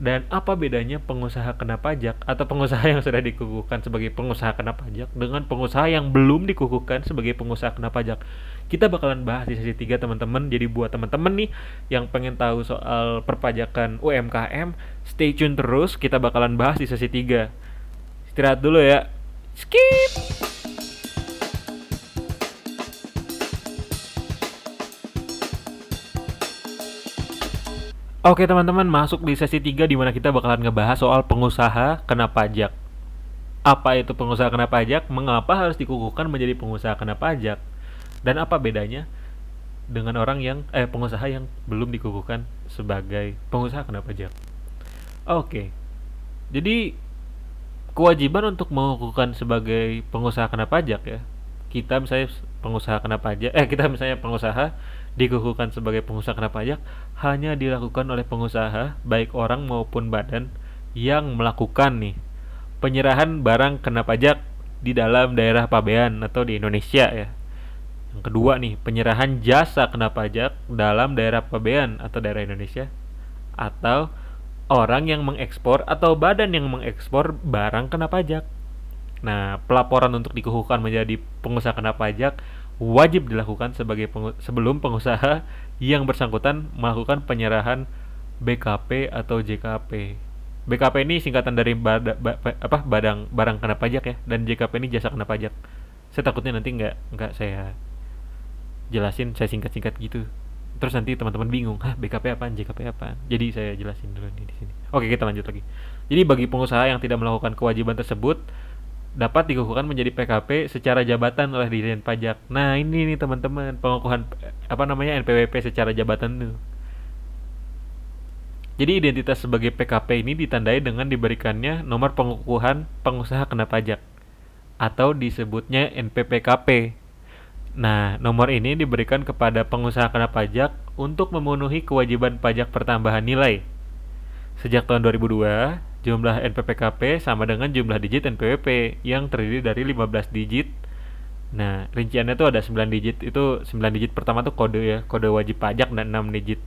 Dan apa bedanya pengusaha kena pajak atau pengusaha yang sudah dikukuhkan sebagai pengusaha kena pajak dengan pengusaha yang belum dikukuhkan sebagai pengusaha kena pajak? Kita bakalan bahas di sesi 3 teman-teman. Jadi buat teman-teman nih yang pengen tahu soal perpajakan UMKM, stay tune terus. Kita bakalan bahas di sesi 3. Istirahat dulu ya. Skip! Oke teman-teman masuk di sesi 3 di mana kita bakalan ngebahas soal pengusaha kena pajak. Apa itu pengusaha kena pajak? Mengapa harus dikukuhkan menjadi pengusaha kena pajak? Dan apa bedanya dengan orang yang eh pengusaha yang belum dikukuhkan sebagai pengusaha kena pajak? Oke. Jadi kewajiban untuk mengukuhkan sebagai pengusaha kena pajak ya. Kita misalnya pengusaha kena pajak eh kita misalnya pengusaha dikukuhkan sebagai pengusaha kena pajak hanya dilakukan oleh pengusaha baik orang maupun badan yang melakukan nih penyerahan barang kena pajak di dalam daerah pabean atau di Indonesia ya. Yang kedua nih, penyerahan jasa kena pajak dalam daerah pabean atau daerah Indonesia atau orang yang mengekspor atau badan yang mengekspor barang kena pajak. Nah, pelaporan untuk dikukuhkan menjadi pengusaha kena pajak wajib dilakukan sebagai pengu sebelum pengusaha yang bersangkutan melakukan penyerahan BKP atau JKP. BKP ini singkatan dari bada, ba, apa badang barang kena pajak ya dan JKP ini jasa kena pajak. Saya takutnya nanti nggak nggak saya jelasin saya singkat-singkat gitu. Terus nanti teman-teman bingung, hah BKP apa, JKP apa? Jadi saya jelasin dulu nih di sini. Oke kita lanjut lagi. Jadi bagi pengusaha yang tidak melakukan kewajiban tersebut dapat dikukuhkan menjadi PKP secara jabatan oleh Dirjen Pajak. Nah, ini nih teman-teman, pengukuhan apa namanya NPWP secara jabatan tuh. Jadi identitas sebagai PKP ini ditandai dengan diberikannya nomor pengukuhan pengusaha kena pajak atau disebutnya NPPKP. Nah, nomor ini diberikan kepada pengusaha kena pajak untuk memenuhi kewajiban pajak pertambahan nilai. Sejak tahun 2002, Jumlah NPPKP sama dengan jumlah digit NPWP yang terdiri dari 15 digit. Nah, rinciannya tuh ada 9 digit. Itu 9 digit pertama tuh kode ya, kode wajib pajak dan 6 digit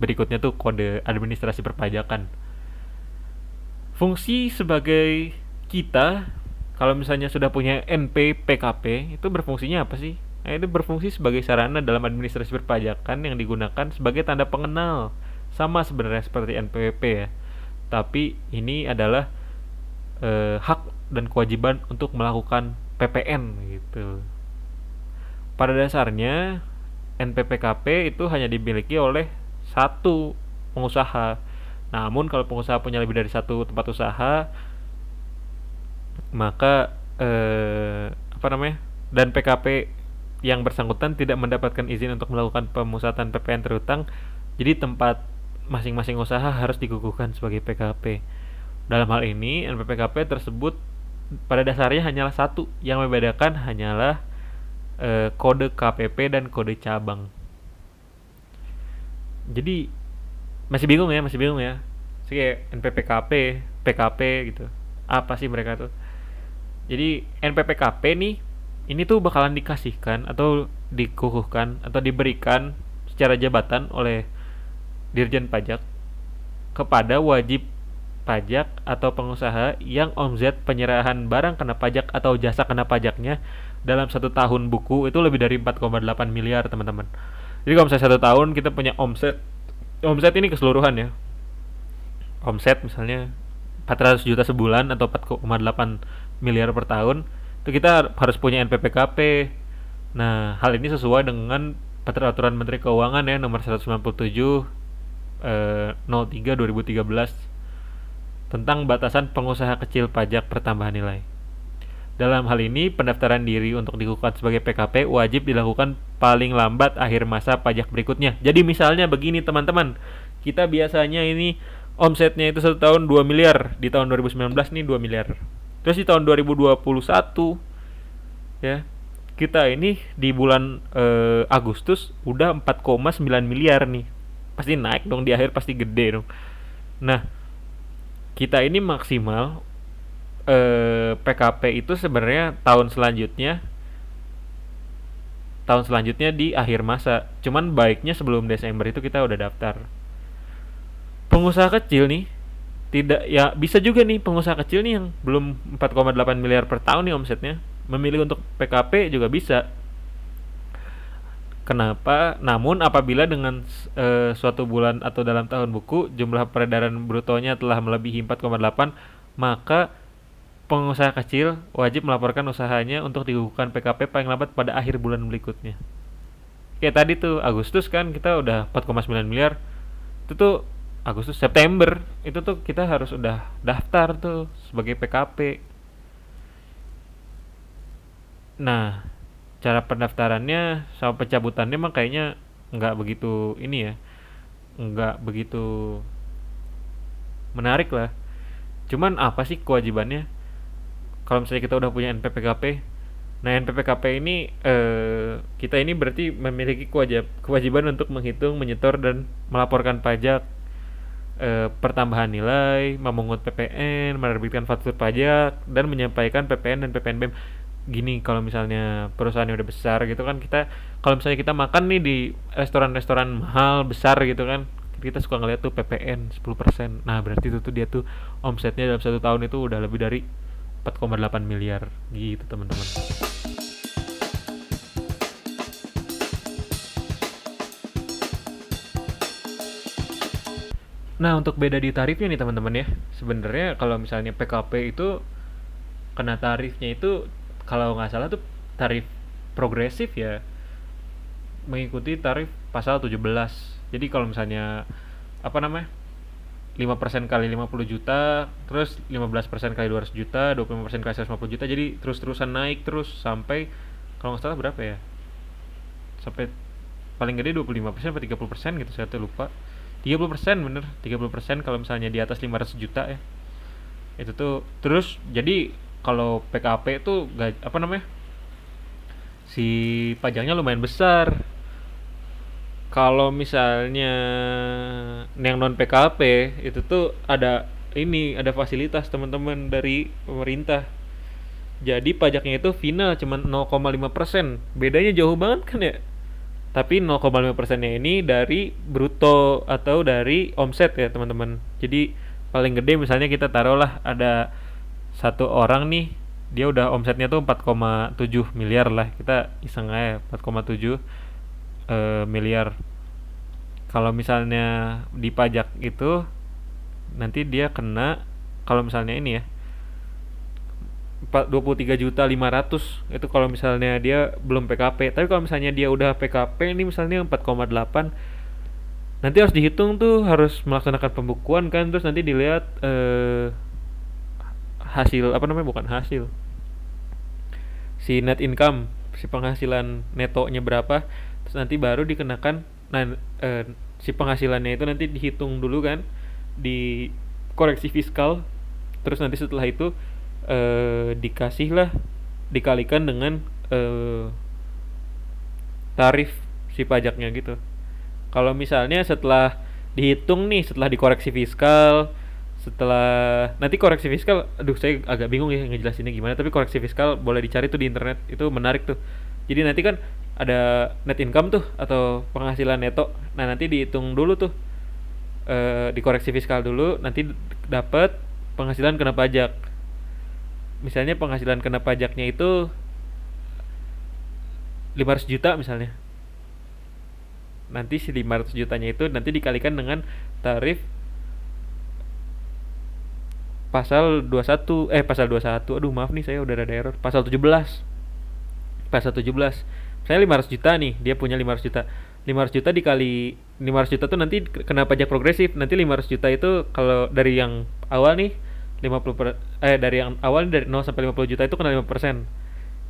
berikutnya tuh kode administrasi perpajakan. Fungsi sebagai kita kalau misalnya sudah punya NPPKP itu berfungsinya apa sih? Nah, itu berfungsi sebagai sarana dalam administrasi perpajakan yang digunakan sebagai tanda pengenal. Sama sebenarnya seperti NPWP ya tapi ini adalah eh, hak dan kewajiban untuk melakukan PPN gitu. Pada dasarnya NPPKP itu hanya dimiliki oleh satu pengusaha. Namun kalau pengusaha punya lebih dari satu tempat usaha, maka eh, apa namanya? Dan PKP yang bersangkutan tidak mendapatkan izin untuk melakukan pemusatan PPN terutang, jadi tempat masing-masing usaha harus dikukuhkan sebagai PKP. Dalam hal ini, NPPKP tersebut pada dasarnya hanyalah satu, yang membedakan hanyalah e, kode KPP dan kode cabang. Jadi masih bingung ya, masih bingung ya. Sih NPPKP, PKP gitu. Apa sih mereka tuh? Jadi NPPKP nih ini tuh bakalan dikasihkan atau dikukuhkan atau diberikan secara jabatan oleh Dirjen Pajak kepada wajib pajak atau pengusaha yang omzet penyerahan barang kena pajak atau jasa kena pajaknya dalam satu tahun buku itu lebih dari 4,8 miliar teman-teman. Jadi kalau misalnya satu tahun kita punya omset, omset ini keseluruhan ya. Omset misalnya 400 juta sebulan atau 4,8 miliar per tahun, itu kita harus punya NPPKP. Nah, hal ini sesuai dengan peraturan Menteri Keuangan ya nomor 197 eh, 03 2013 tentang batasan pengusaha kecil pajak pertambahan nilai. Dalam hal ini, pendaftaran diri untuk dikukuhkan sebagai PKP wajib dilakukan paling lambat akhir masa pajak berikutnya. Jadi misalnya begini teman-teman, kita biasanya ini omsetnya itu satu tahun 2 miliar, di tahun 2019 nih 2 miliar. Terus di tahun 2021 ya kita ini di bulan eh, Agustus udah 4,9 miliar nih. Pasti naik dong di akhir pasti gede dong. Nah kita ini maksimal eh, PKP itu sebenarnya tahun selanjutnya tahun selanjutnya di akhir masa. Cuman baiknya sebelum Desember itu kita udah daftar. Pengusaha kecil nih tidak ya bisa juga nih pengusaha kecil nih yang belum 4,8 miliar per tahun nih omsetnya memilih untuk PKP juga bisa Kenapa? Namun apabila dengan e, suatu bulan atau dalam tahun buku jumlah peredaran brutonya telah melebihi 4,8, maka pengusaha kecil wajib melaporkan usahanya untuk digunakan PKP paling lambat pada akhir bulan berikutnya. Kayak tadi tuh Agustus kan kita udah 4,9 miliar. Itu tuh Agustus September. Itu tuh kita harus udah daftar tuh sebagai PKP. Nah, cara pendaftarannya sama pencabutannya mah kayaknya nggak begitu ini ya nggak begitu menarik lah. Cuman apa sih kewajibannya? Kalau misalnya kita udah punya NPPKP nah NPPKP ini eh, kita ini berarti memiliki kewajib kewajiban untuk menghitung menyetor dan melaporkan pajak eh, pertambahan nilai memungut PPN menerbitkan faktur pajak dan menyampaikan PPN dan PPNBM gini kalau misalnya perusahaannya udah besar gitu kan kita kalau misalnya kita makan nih di restoran-restoran mahal besar gitu kan kita suka ngeliat tuh PPN 10% nah berarti itu tuh dia tuh omsetnya dalam satu tahun itu udah lebih dari 4,8 miliar gitu teman-teman Nah, untuk beda di tarifnya nih teman-teman ya. Sebenarnya kalau misalnya PKP itu kena tarifnya itu kalau nggak salah tuh tarif progresif ya mengikuti tarif pasal 17. Jadi kalau misalnya apa namanya? 5% kali 50 juta, terus 15% kali 200 juta, 25% kali 150 juta, jadi terus-terusan naik terus sampai kalau nggak salah berapa ya? Sampai paling gede 25% atau 30% gitu saya tuh lupa 30% bener. 30% kalau misalnya di atas 500 juta ya. Itu tuh terus jadi kalau PKP gak, apa namanya si pajaknya lumayan besar. Kalau misalnya yang non PKP itu tuh ada ini ada fasilitas teman-teman dari pemerintah. Jadi pajaknya itu final cuma 0,5% bedanya jauh banget kan ya tapi 0,5 persennya ini dari bruto atau dari omset ya teman-teman. Jadi paling gede misalnya kita taruhlah ada satu orang nih dia udah omsetnya tuh 4,7 miliar lah. Kita iseng aja 4,7 e, miliar. Kalau misalnya dipajak itu nanti dia kena kalau misalnya ini ya 23 juta 500 itu kalau misalnya dia belum PKP tapi kalau misalnya dia udah PKP ini misalnya 4,8 nanti harus dihitung tuh harus melaksanakan pembukuan kan. Terus nanti dilihat eh, hasil apa namanya bukan hasil. Si net income si penghasilan netonya berapa. Terus nanti baru dikenakan nah eh, si penghasilannya itu nanti dihitung dulu kan. Di koreksi fiskal. Terus nanti setelah itu eh, dikasihlah dikalikan dengan eh, tarif si pajaknya gitu. Kalau misalnya setelah dihitung nih, setelah dikoreksi fiskal, setelah nanti koreksi fiskal, aduh saya agak bingung ya ngejelasinnya gimana, tapi koreksi fiskal boleh dicari tuh di internet, itu menarik tuh. Jadi nanti kan ada net income tuh atau penghasilan neto. Nah, nanti dihitung dulu tuh. E, dikoreksi fiskal dulu, nanti dapat penghasilan kena pajak misalnya penghasilan kena pajaknya itu 500 juta misalnya. Nanti si 500 jutanya itu nanti dikalikan dengan tarif pasal 21 eh pasal 21 aduh maaf nih saya udah ada error. Pasal 17 pasal 17 saya 500 juta nih dia punya 500 juta. 500 juta dikali 500 juta tuh nanti kena pajak progresif. Nanti 500 juta itu kalau dari yang awal nih 50 per, eh dari yang awal dari 0 sampai 50 juta itu kena 5 persen.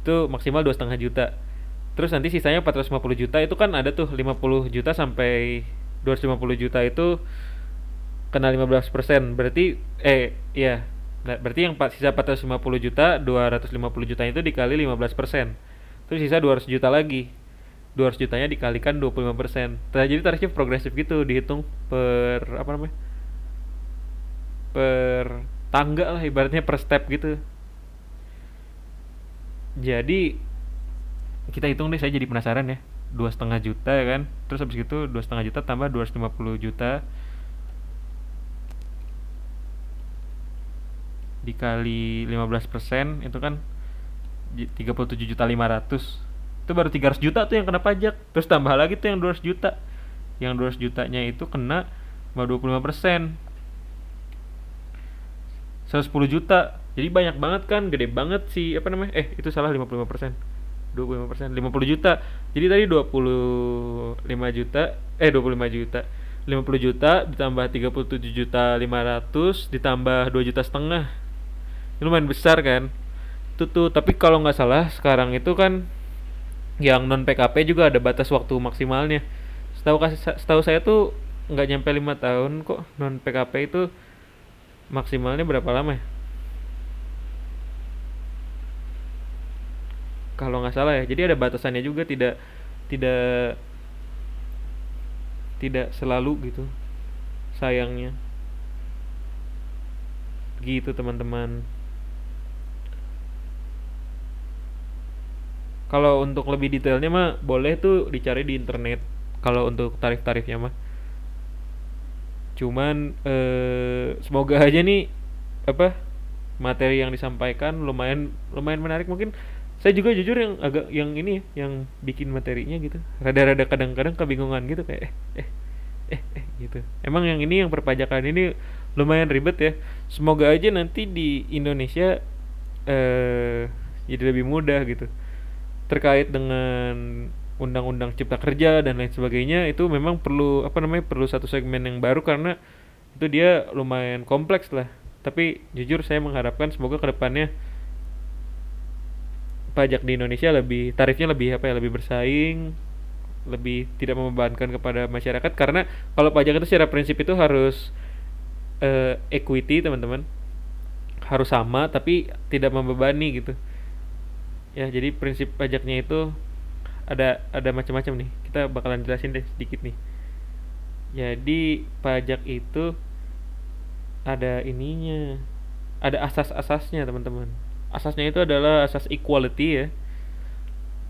Itu maksimal dua setengah juta. Terus nanti sisanya 450 juta itu kan ada tuh 50 juta sampai 250 juta itu kena 15 persen. Berarti eh iya. Berarti yang sisa 450 juta 250 juta itu dikali 15 persen. Terus sisa 200 juta lagi. 200 jutanya dikalikan 25 persen. Jadi tarifnya progresif gitu dihitung per apa namanya? Per tangga lah ibaratnya per step gitu. Jadi kita hitung deh saya jadi penasaran ya. Dua setengah juta ya kan? Terus habis itu dua setengah juta tambah 250 juta. Dikali 15% itu kan 37 juta 500 itu baru 300 juta tuh yang kena pajak. Terus tambah lagi tuh yang 200 juta. Yang 200 jutanya itu kena 25% 110 juta. Jadi banyak banget kan gede banget sih apa namanya? Eh itu salah 55 persen. 25 persen 50 juta. Jadi tadi 25 juta eh 25 juta. 50 juta ditambah 37 juta 500 ditambah 2 juta setengah. Ini lumayan besar kan? Itu tuh tapi kalau nggak salah sekarang itu kan yang non PKP juga ada batas waktu maksimalnya. Setahu setahu saya tuh nggak nyampe lima tahun kok non PKP itu maksimalnya berapa lama ya? Kalau nggak salah ya. Jadi ada batasannya juga tidak tidak tidak selalu gitu. Sayangnya. Gitu teman-teman. Kalau untuk lebih detailnya mah boleh tuh dicari di internet. Kalau untuk tarif-tarifnya mah cuman eh, semoga aja nih apa materi yang disampaikan lumayan lumayan menarik. Mungkin saya juga jujur yang agak yang ini yang bikin materinya gitu. Rada-rada kadang-kadang kebingungan gitu kayak eh, eh eh eh gitu. Emang yang ini yang perpajakan ini lumayan ribet ya. Semoga aja nanti di Indonesia eh jadi lebih mudah gitu. Terkait dengan undang-undang cipta kerja dan lain sebagainya itu memang perlu apa namanya perlu satu segmen yang baru karena itu dia lumayan kompleks lah. Tapi jujur saya mengharapkan semoga ke depannya pajak di Indonesia lebih tarifnya lebih apa ya lebih bersaing lebih tidak membebankan kepada masyarakat. Karena kalau pajak itu secara prinsip itu harus uh, equity teman-teman. Harus sama tapi tidak membebani gitu. Ya jadi prinsip pajaknya itu ada ada macam-macam nih. Kita bakalan jelasin deh sedikit nih. Jadi pajak itu ada ininya. Ada asas-asasnya teman-teman. Asasnya itu adalah asas equality ya.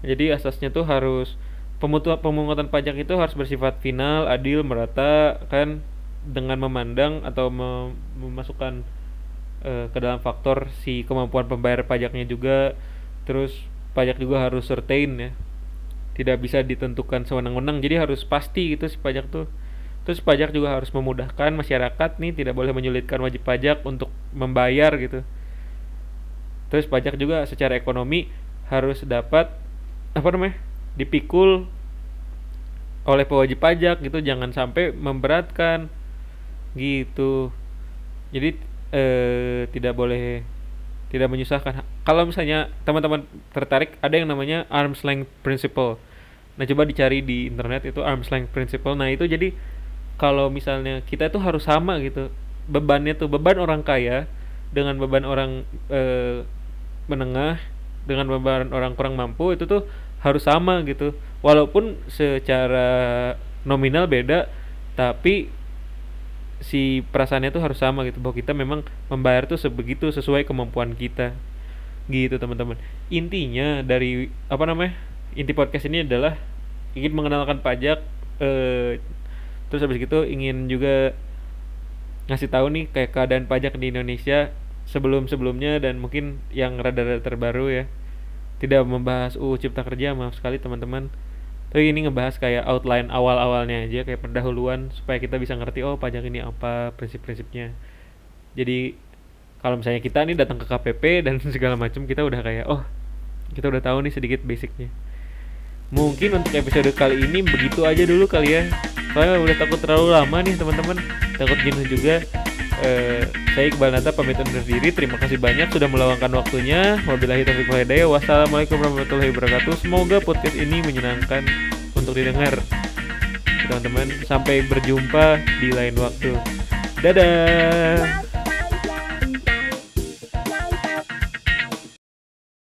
Jadi asasnya tuh harus pemungutan pajak itu harus bersifat final adil merata kan dengan memandang atau mem memasukkan uh, ke dalam faktor si kemampuan pembayar pajaknya juga. Terus pajak juga harus certain ya tidak bisa ditentukan sewenang-wenang. Jadi harus pasti gitu si pajak tuh. Terus pajak juga harus memudahkan masyarakat nih tidak boleh menyulitkan wajib pajak untuk membayar gitu. Terus pajak juga secara ekonomi harus dapat apa namanya dipikul oleh pewajib pajak gitu. Jangan sampai memberatkan gitu. Jadi eh, tidak boleh tidak menyusahkan. Kalau misalnya teman-teman tertarik ada yang namanya arms length principle nah coba dicari di internet itu arms length principle. Nah itu jadi kalau misalnya kita itu harus sama gitu. Bebannya tuh beban orang kaya dengan beban orang eh, menengah dengan beban orang kurang mampu itu tuh harus sama gitu. Walaupun secara nominal beda tapi si perasaannya tuh harus sama gitu. Bahwa kita memang membayar tuh sebegitu sesuai kemampuan kita. Gitu teman-teman. Intinya dari apa namanya inti podcast ini adalah ingin mengenalkan pajak eh, terus habis itu ingin juga ngasih tahu nih kayak keadaan pajak di Indonesia sebelum-sebelumnya dan mungkin yang rada-rada terbaru ya. Tidak membahas UU Cipta Kerja maaf sekali teman-teman. Tapi ini ngebahas kayak outline awal-awalnya aja kayak pendahuluan supaya kita bisa ngerti oh pajak ini apa prinsip-prinsipnya. Jadi kalau misalnya kita nih datang ke KPP dan segala macam kita udah kayak oh kita udah tahu nih sedikit basicnya mungkin untuk episode kali ini begitu aja dulu kali ya soalnya udah takut terlalu lama nih teman-teman takut jenuh juga Eh, saya Iqbal Nata pamit undur diri. Terima kasih banyak sudah meluangkan waktunya. Wabillahi taufiq walhidayah. Wassalamualaikum warahmatullahi wabarakatuh. Semoga podcast ini menyenangkan untuk didengar. Teman-teman, sampai berjumpa di lain waktu. Dadah.